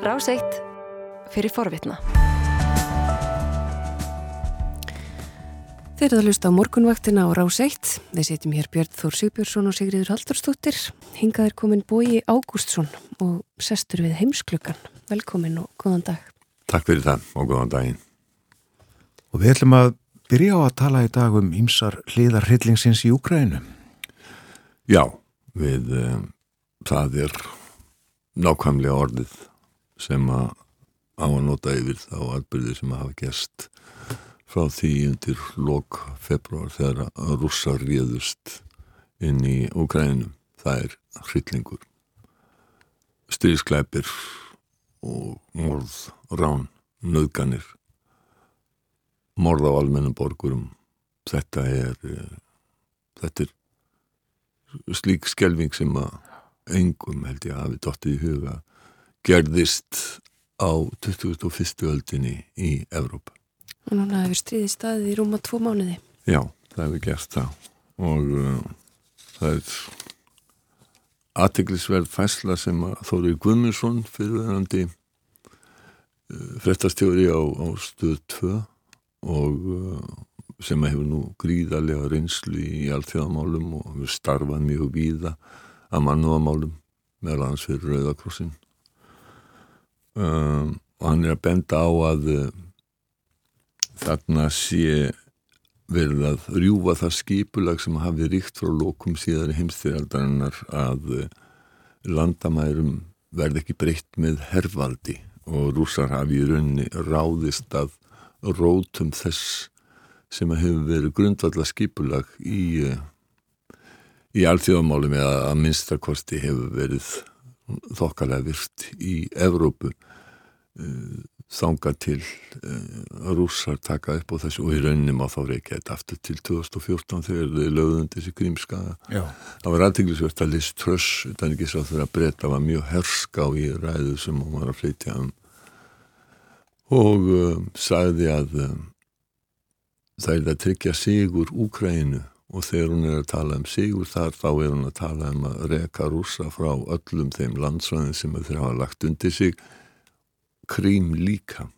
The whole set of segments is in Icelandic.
Ráseitt fyrir forvitna. Þeir eru að lusta á morgunvaktina á Ráseitt. Við setjum hér Björn Þór Sigbjörnsson og Sigriður Haldurstóttir. Hingað er komin Bói Ágústsson og sestur við heimsklukkan. Velkomin og góðan dag. Takk fyrir það og góðan daginn. Og við ætlum að byrja á að tala í dag um ýmsar hliðar hryllingsins í Úkrænu. Já, við um, það er nákvæmlega orðið sem að á að nota yfir þá atbyrðir sem að hafa gæst frá því undir lok februar þegar að rússa ríðust inn í Úkræninu. Það er hryllingur. Styrskleipir og morð, rán, nöðganir, morð á almennum borgurum. Þetta er, þetta er slík skelving sem að engum held ég að hafi dottið í huga gerðist á 21. öldinni í Evrópa. Og núna hefur stríði staðið í rúma tvo mánuði. Já, það hefur gert það og uh, það er aðteglisverð fæsla sem að Þóri Guðmundsson fyrirverandi uh, frettastjóri á, á stöð 2 og uh, sem hefur nú gríðarlega reynslu í allþjóðamálum og hefur starfað mjög víða að mannúamálum meðal hans fyrir Rauðakrossin um, og hann er að benda á að uh, þarna sé verið að rjúfa það skipulag sem hafi ríkt frá lókum síðar heimstyrjaldarinnar að uh, landamærum verði ekki breytt með hervaldi og rúsar hafi í rauninni ráðist að rótum þess sem hefur verið grundvalla skipulag í uh, í alþjóðamálum eða að minnstakosti hefur verið þokkalega virt í Evrópu þanga til að rússar taka upp á þessu og í rauninni má þá reykja þetta aftur til 2014 þegar þau lögðum þessi grímskaða. Það var aðteglisvert að Liz Truss, er ekki svo þegar að breyta var mjög herská í ræðu sem hún var að flytja um og um, sagði að um, það er að tryggja sigur Úkrænu og þegar hún er að tala um sigur þar þá er hún að tala um að reka rúsa frá öllum þeim landsvæðin sem þeir hafa lagt undir sig krím líka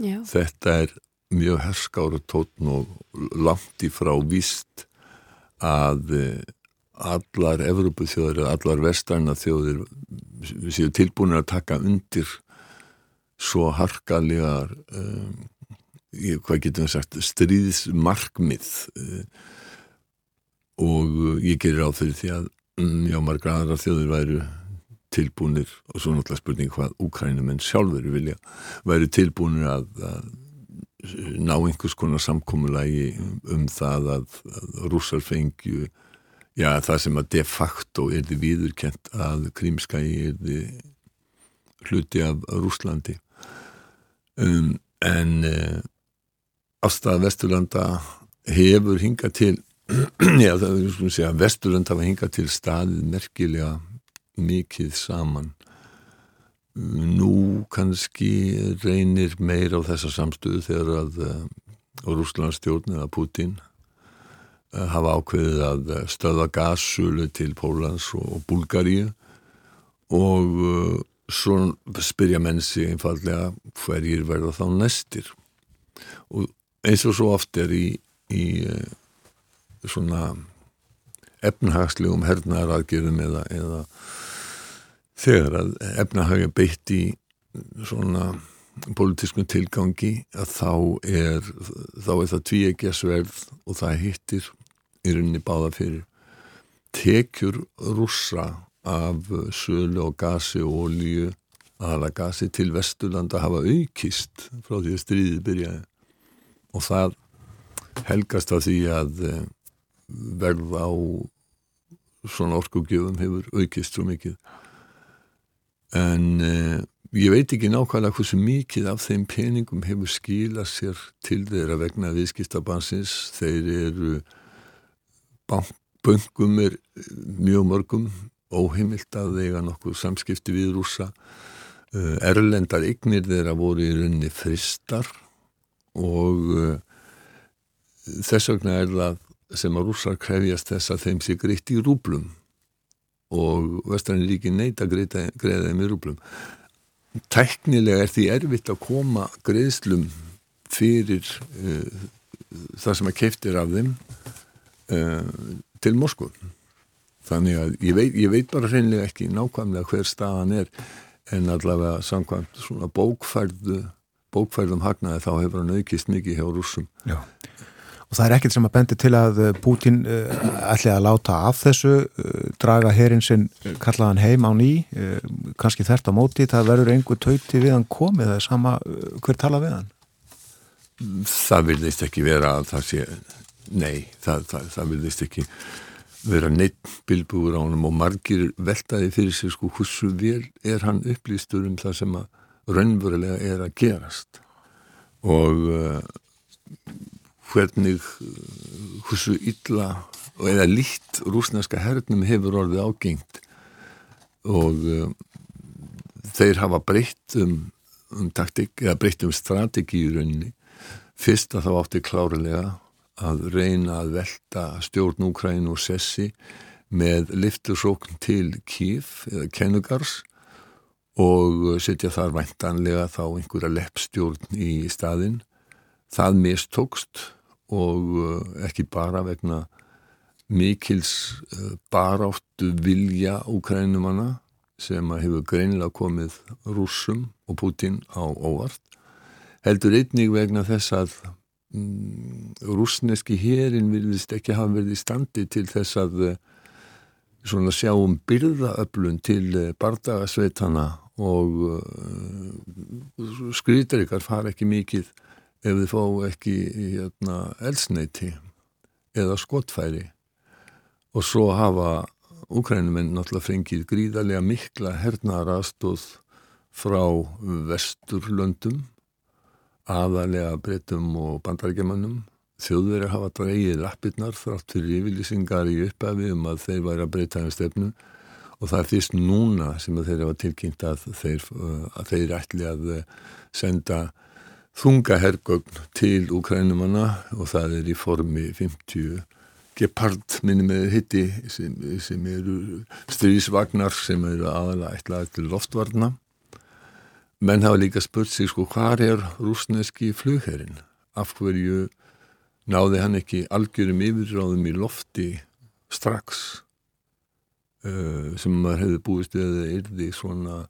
Já. þetta er mjög herskára tótn og langt í frá víst að allar Evropaþjóðir eða allar vestarna þjóðir séu tilbúinir að taka undir svo harkalegar um, hvað getum við sagt stríðsmarkmið um, og ég gerir á fyrir því að um, já, margra aðra þjóður væru tilbúinir og svo náttúrulega spurning hvað úkrænumenn sjálfur vilja væru tilbúinir að, að ná einhvers konar samkómulagi um það að, að rússar fengju já, það sem að de facto er því viðurkent að krímskægi er því hluti af Rúslandi um, en uh, ástæða Vesturlanda hefur hingað til já það er svona að segja Vesturland hafa hingað til staðið merkilega mikið saman. Nú kannski reynir meir á þessa samstöðu þegar að uh, Rúslandstjórn eða Putin uh, hafa ákveðið að stöða gassulu til Pólans og Búlgaríu. Og svo spyrja mennsi einfallega hverjir verða þá næstir? Og eins og svo oft er í, í svona efnahagslegum hernaðaraðgerðum eða, eða þegar að efnahagja beitt í svona politískum tilgangi að þá er þá er það tvíegja sverð og það hittir í rauninni báða fyrir tekjur rússa af sölu og gasi og olíu. Aðala gasi til Vesturlanda hafa aukist frá því að stríðið byrjaði. Og það helgast af því að verð á svona orkugjöfum hefur aukist svo mikið. En eh, ég veit ekki nákvæmlega hversu mikið af þeim peningum hefur skilað sér til þeirra vegna viðskiptabansins þeir eru böngum er mjög mörgum óheimilt að eiga nokkuð samskipti við rúsa erlendar eignir þeirra voru í rauninni fristar og uh, þess vegna er það sem að rússar krefjast þess að þeim sé greitt í rúblum og vestræni ríki neyta greiða þeim í rúblum. Teknilega er því erfitt að koma greiðslum fyrir uh, það sem að keiftir af þeim uh, til Moskva þannig að ég veit, ég veit bara hreinlega ekki nákvæmlega hver staðan er en allavega samkvæmt svona bókfærðu bókfærðum hagnaði þá hefur hann aukist mikið hjá rúsum Já Og það er ekkert sem að bendi til að Putin uh, ætli að láta af þessu, uh, draga herinn sinn kallaðan heim á ný, kannski þert á móti, það verður einhver tauti við hann komið, það er sama hver tala við hann? Það vilðist ekki vera að það sé, nei, það, það, það vilðist ekki vera neitt bilbúur á hann og margir veltaði fyrir sig sko hversu vel er hann upplýstur um það sem að raunverulega er að gerast og hvernig hversu illa eða lít rúsneska hernum hefur orðið ágengt. Og um, þeir hafa breytt um, um taktik eða breytt um strategi í rauninni. Fyrst að þá átti klárulega að reyna að velta stjórn Úkræn og Sessi með liftursókn til Kíf eða Kennugars og setja þar væntanlega þá einhverja leppstjórn í staðinn. Það mistókst og eh, ekki bara vegna mikils eh, baráttu vilja úkrænumanna sem hefur greinilega komið rúsum og Putin á óvart heldur einnig vegna þess að mm, rúsneski hérin vilist ekki hafa verið í standi til þess að eh, svona sjá um byrðaöflun til bardagasveitana og skrytarikar fara ekki mikið ef þið fá ekki hérna, elsneiti eða skottfæri og svo hafa Úkrænumenn náttúrulega fengið gríðarlega mikla hernaðar aðstóð frá vesturlöndum aðalega breytum og bandarækjamannum þjóðverið hafa dreigið lappirnar þrátt fyrir yfirlýsingar í upphafi um að þeir væri að breyta um stefnu. Og það er fyrst núna sem þeir hafa tilkynnt að þeir, að þeir ætli að senda þunga hergögn til Ukrænumanna og það er í formi 50 gepard minni með hitti sem, sem eru strísvagnar sem eru aðalega eitthvað loftvarna. Menn hafa líka spurt sig sko hvað er rúsneski flugherrin af hverju náði hann ekki algjörum yfirráðum í lofti strax uh, sem maður hefði búist við að erði svona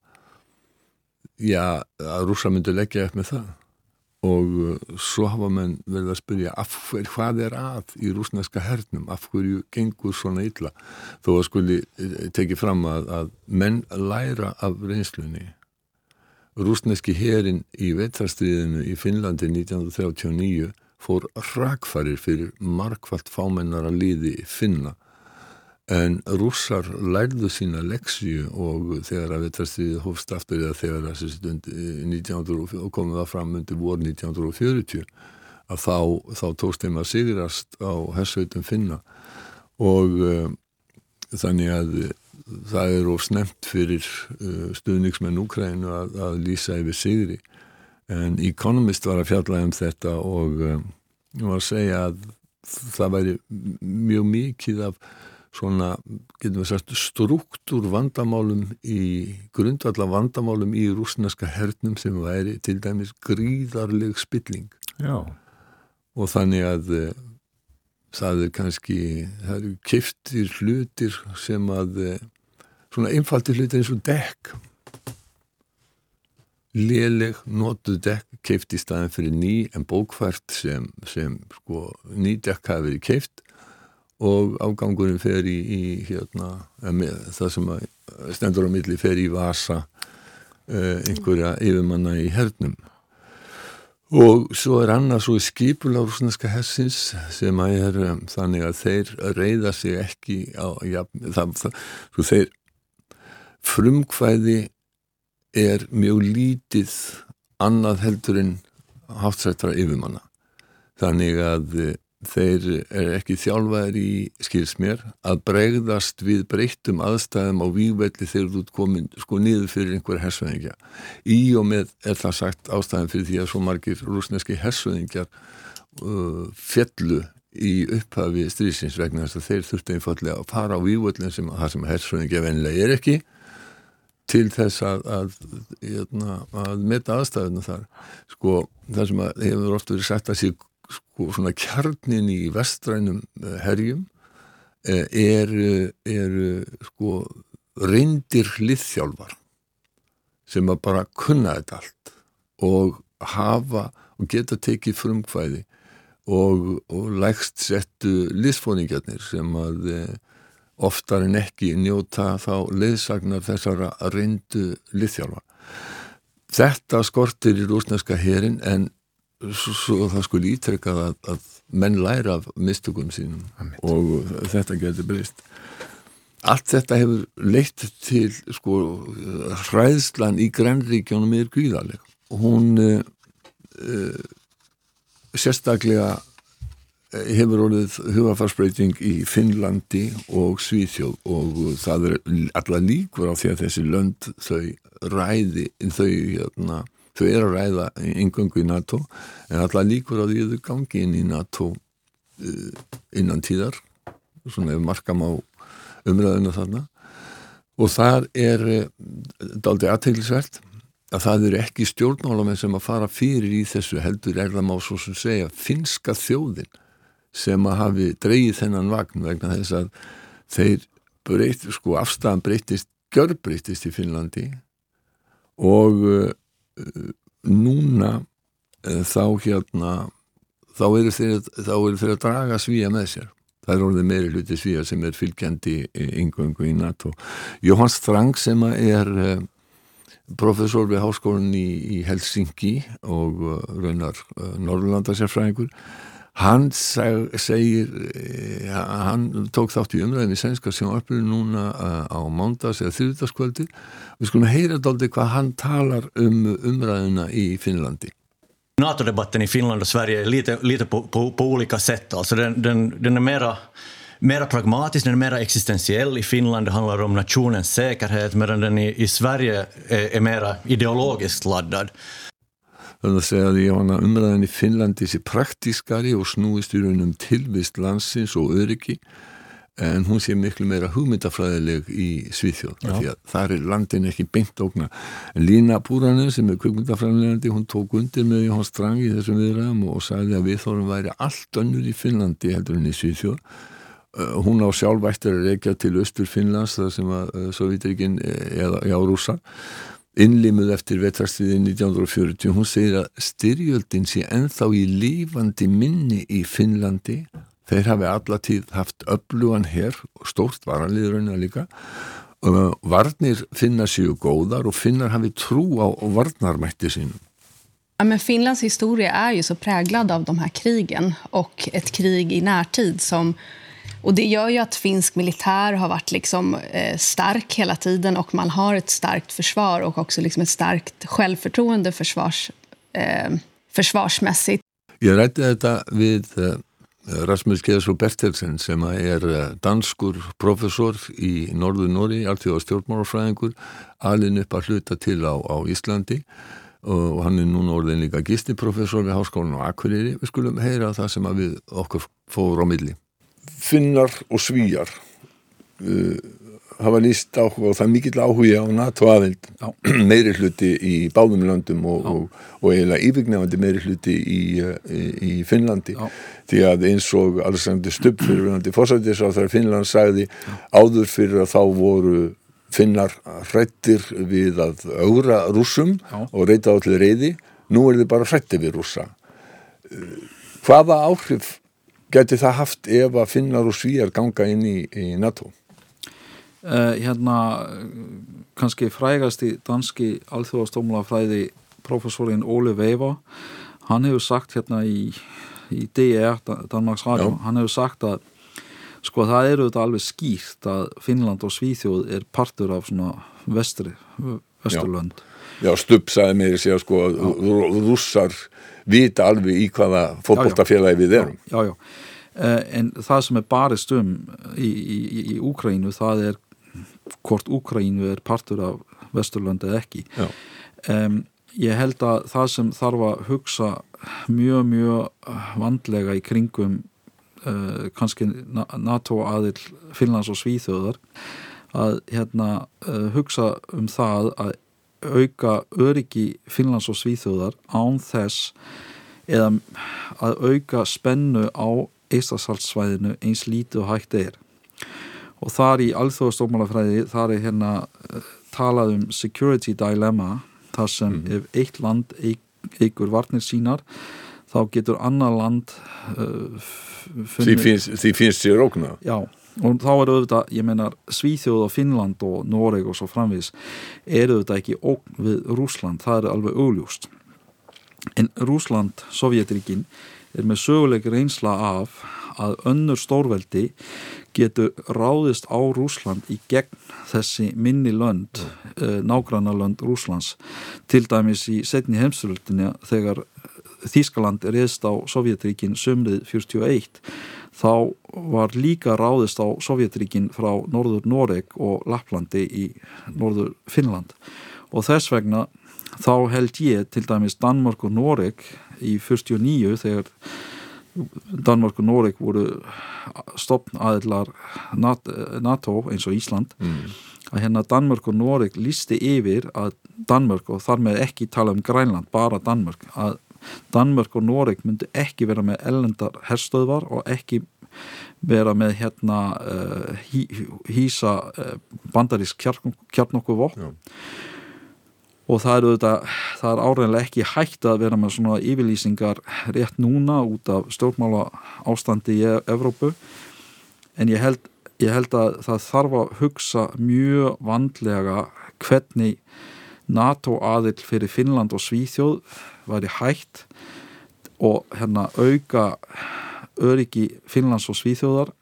já að rúsa myndi leggja upp með það og uh, svo hafa menn verið að spyrja hver, hvað er að í rúsneska hernum, af hverju gengur svona illa, þó að skuli eh, tekið fram að, að menn læra af reynslunni. Rúsneski herin í vetrastriðinu í Finnlandi 1939 fór rakfarir fyrir markvallt fámennara liði finna En rússar lærðu sína leksju og þegar að vetrastriðið hófst aftur eða þegar að 1900, og komið það fram undir vor 1940 að þá, þá tókst þeim að sigrast á hersveitum finna. Og uh, þannig að það er of snemt fyrir uh, stuðningsmenn Úkrænu að, að lýsa yfir sigri. En Economist var að fjalla um þetta og uh, var að segja að það væri mjög mikið af svona, getum við sagt, struktúr vandamálum í grundvallar vandamálum í rúsneska hernum sem væri til dæmis gríðarleg spilling. Já. og þannig að uh, það er kannski það eru kiftir hlutir sem að uh, svona einfaldir hlutir eins og dekk. Léleg, notuð dekk keift í staðin fyrir ný en bókvært sem, sem sko, ný dekk hafi verið keift og ágangurinn fer í, í hérna, það sem stendur á milli fer í vasa uh, einhverja yfirmanna í hernum. Og svo er annað svo skipula rúsneska hessins sem að er um, þannig að þeir reyða sig ekki á, ja, það, það, svo þeir frumkvæði er mjög lítið annað heldur en háttsættra yfirmanna. Þannig að þeir er ekki þjálfaðir í skilsmér að bregðast við breyttum aðstæðum á vývelli þegar þú komin sko niður fyrir einhver hersveðingja. Í og með er það sagt ástæðan fyrir því að svo margir rúsneski hersveðingjar uh, fjallu í upphafi strísins vegna þess að þeir þurftu einfallega að fara á vývöldin sem það sem hersveðingja vennilega er ekki til þess að, að, hérna, að, að meta aðstæðuna þar sko það sem hefur oft verið sagt að sé sko svona kjarnin í vestrænum eh, herjum eru er, sko reyndir liðþjálfar sem að bara kunna þetta allt og hafa og geta tekið frumkvæði og, og lægst settu liðsfóningarnir sem að oftar en ekki njóta þá leiðsagnar þessara reyndu liðþjálfa. Þetta skortir í rúsneska herin en svo, það skulle ítrekkað að, að menn læra af mistökum sínum og þetta getur breyst. Allt þetta hefur leitt til sko hræðslan í grænríkjónum er gríðaleg. Hún uh, uh, sérstaklega hefur orðið hugafarsbreyting í Finnlandi og Svíþjóð og það er alla líkur á því að þessi lönd þau ræði, þau, hérna, þau er að ræða yngöngu í NATO en alla líkur á því að þau gangi inn í NATO uh, innan tíðar, svona ef markam á umræðinu þarna. Og það er uh, daldi aðteglisvert að það eru ekki stjórnmálamenn sem að fara fyrir í þessu heldur er það má svo sem segja finska þjóðin sem að hafi dreyið þennan vagn vegna þess að þeir breyt, sko afstæðan breytist görbreytist í Finnlandi og uh, núna uh, þá hérna þá eru þeir, að draga svíja með sér. Það er orðið meiri hluti svíja sem er fylgjandi yngöngu í NATO. Jóhann Strang sem er uh, professor við háskólan í, Helsingi og raunar Norrlandasjárfræðingur hann seg, segir eh, hann tók þátt í umræðin í sænska sjónarpinu núna eh, á mándags eða þrjúðarskvöldi. við skulum heyra daldi hvað hann talar um umræðina í Finnlandi NATO-debatten i Finland och Sverige är lite, lite på, på, på olika sätt. Alltså den, den, den är mera, mera pragmatisk, den är mera existentiell. I Finland det handlar om nationens säkerhet medan den i, i Sverige är, är mera ideologiskt laddad. Þannig að segja að ég vana umræðin í Finnlandi sé praktískari og snúist í raunum tilvist landsins og öryggi en hún sé miklu meira hugmyndafræðileg í Svíþjóð því að það er landin ekki beint ógna en Lína Búranen sem er hugmyndafræðilegandi hún tók undir með Jóhann Strang í þessum viðræðum og sagði að viðþórum væri allt önnur í Finnlandi heldur en í Svíþjóð. Uh, hún á sjálfvættir að reykja til Östur Finnlands þar sem að uh, Sovjetrikinn eða já rúsa innlimuð eftir vetrastriðin 1940 hún segir að styrjöldin sé enþá í lífandi minni í Finnlandi. Þeir hafi allatíð haft öflugan hér og stórt varanliðurinn líka. Og varnir finna séu góðar och finnar hafi trú á varnarmætti sínum Ja, men Finlands historia är ju så präglad av de här krigen och ett krig i närtid som Och Det gör ju att finsk militär har varit liksom, eh, stark hela tiden och man har ett starkt försvar och också liksom ett starkt självförtroende försvars, eh, försvarsmässigt. Jag rætti detta vid uh, eh, Rasmus Kjæðsson Bertelsen sem er eh, danskur professor í Norður Nóri, alltíð á stjórnmárafræðingur, alin upp að hluta til á, á Íslandi og hann er núna orðin líka gistiprofessor við Háskólan og Akureyri. Við skulum heyra það sem við okkur fórum á milli finnar og svíjar uh, hafa líst áhuga og það er mikill áhuga á NATO aðild meiri hluti í báðum löndum og, og, og eiginlega yfirgnefandi meiri hluti í, í, í Finnlandi. Já. því að eins og Alexander Stubb fyrirvunandi fórsættis á þar Finnland sagði áður fyrir að þá voru finnar hrættir við að augra rúsum Já. og reyta á til reyði nú er þið bara hrættir við rúsa uh, hvaða áhrif geti það haft ef að finnar og svíjar ganga inn í, í NATO? Uh, hérna kannski frægast í danski alþjóðastómulafræði professorinn Óli Veiva hann hefur sagt hérna í, í DR, Danmarks Radio, Já. hann hefur sagt að sko það eru þetta alveg skýrt að Finnland og Svíþjóð er partur af svona vestri, vesturlönd. Já, Stubb sagði mér sér sko að rússar vita alveg í hvaða fótbolltafélagi við erum. Já, já, eh, en það sem er barist um í, í, í Úkrænu það er hvort Úkrænu er partur af Vesturlandi eða ekki. Um, ég held að það sem þarf að hugsa mjög mjög vandlega í kringum uh, kannski NATO aðil Finnlands og Svíþjóðar að hérna, uh, hugsa um það að auka öryggi Finnlands og Svíþjóðar án þess eða að auka spennu á Eistarsaltsvæðinu eins lítið og hægt er. Og þar í alþjóðastofmálafræði þar er hérna uh, talað um security dilemma þar sem mm -hmm. ef eitt land eigur varnir sínar þá getur annar land uh, Því finnst, sér ógna Já, og þá er auðvitað, ég menar Svíþjóð og Finnland og Noreg og svo framvís er auðvitað ekki ógn við Rúsland, það er alveg augljóst. En Rúsland, Sovjetríkin er með söguleik reynsla af að önnur stórveldi getur ráðist á Rúsland í gegn þessi minni lönd, uh, nágranna lönd Rúslands, til dæmis í setni heimsturöldinja þegar Þískaland reðst á Sovjetríkin sömrið 41 þá var líka ráðist á Sovjetríkin frá norður Noreg og Laplandi í norður Finnland og þess vegna þá held ég til dæmis Danmark og Noreg í 49 þegar Danmark og Noreg voru stopn aðlar NATO eins og Ísland mm. að hérna Danmark og Noreg listi yfir að Danmark og þar með ekki tala um Grænland, bara Danmark að Danmörk og Noreg myndi ekki vera með ellendar herstöðvar og ekki vera með hérna uh, hí, hísa uh, bandarísk kjarnokku vopn og það er auðvitað, það er áreginlega ekki hægt að vera með svona yfirlýsingar rétt núna út af stjórnmála ástandi í Evrópu. En ég held, ég held að það þarf að hugsa mjög vandlega hvernig NATO aðill fyrir Finnland og Svíþjóð væri hægt og hérna auka öryggi Finnlands og Svíþjóðar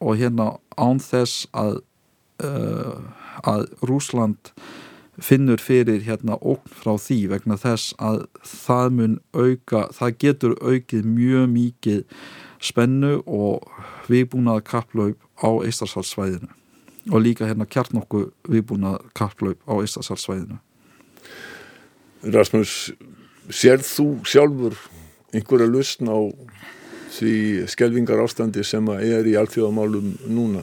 og hérna án þess að uh, að Rúsland finnur fyrir hérna ókn frá því vegna þess að það mun auka, það getur aukið mjög mikið spennu og viðbúnað kapplaup á Eistarsalsvæðinu og líka hérna kjarnokku viðbúnað kapplaup á Eistarsalsvæðinu Rasmus, sér þú sjálfur einhverja lustn á því skelvingar ástandi sem er í alþjóðamálum núna?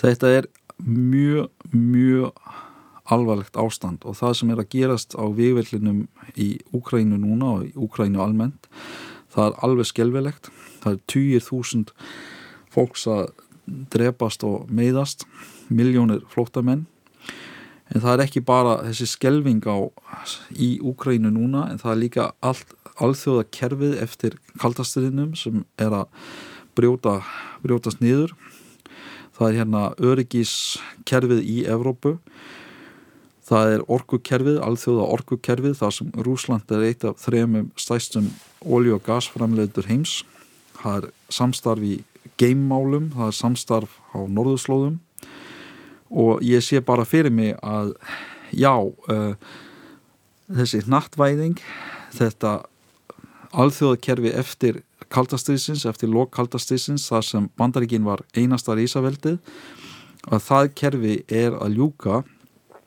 Þetta er mjög, mjög alvarlegt ástand og það sem er að gerast á vývellinum í Úkrænu núna og í Úkrænu almennt það er alveg skelvelegt það er týjir þúsund fólks að drepast og meiðast miljónir flóttamenn en það er ekki bara þessi skelving á í Úkrænu núna en það er líka allt, alþjóða kerfið eftir kaltastriðinum sem er að brjóta, brjótast niður. Það er hérna öryggiskerfið í Evrópu. Það er orkukerfið, alþjóða orkukerfið þar sem Rúsland er eitt af þrejum stæstum ólju- og gasframleitur heims. Það er samstarf í geimmálum, það er samstarf á norðurslóðum og ég sé bara fyrir mig að já uh, þessi nattvæðing þetta alþjóðakerfi eftir kaldastriðsins, eftir lok kaldastriðsins þar sem bandaríkin var einasta rísaveldið að það kerfi er að ljúka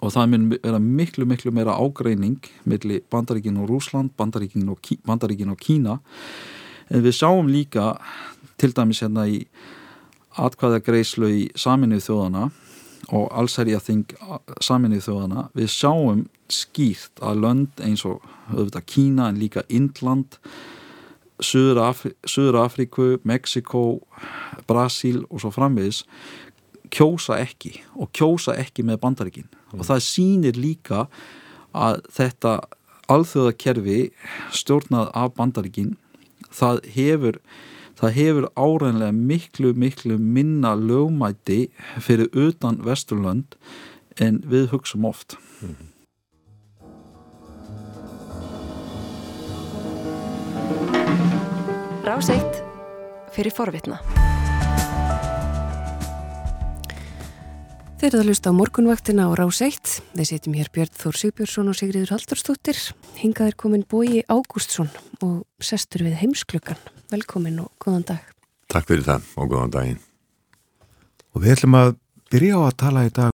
og það mun vera miklu miklu meira ágreining millir bandaríkin og Rúsland bandaríkin og, bandaríkin og Kína. En við sjáum líka til dæmis hérna í atkvæða greislu í saminuð þjóðana og allsherja þing saminnið þjóðana við sjáum skýrt að lönd eins og auðvitað Kína en líka Indland Suður, Afri, Suður Afríku Mexiko, Brasíl og svo framvegis kjósa ekki og kjósa ekki með bandarikin mm. og það sýnir líka að þetta alþjóðakerfi stjórnað af bandarikin það hefur það hefur áræðinlega miklu, miklu minna lögmæti fyrir utan Vesturlönd en við hugsaum oft. Mm -hmm. Ráseitt fyrir forvitna. Þeir eru að lusta á morgunvaktina á Ráseitt. Við setjum hér Björn Þór Sigbjörnsson og Sigriður Haldurstóttir. Hingað er komin Bói Ágústsson og sestur við heimsklukkan. Velkomin og góðan dag. Takk fyrir það og góðan daginn. Og við ætlum að byrja á að tala í dag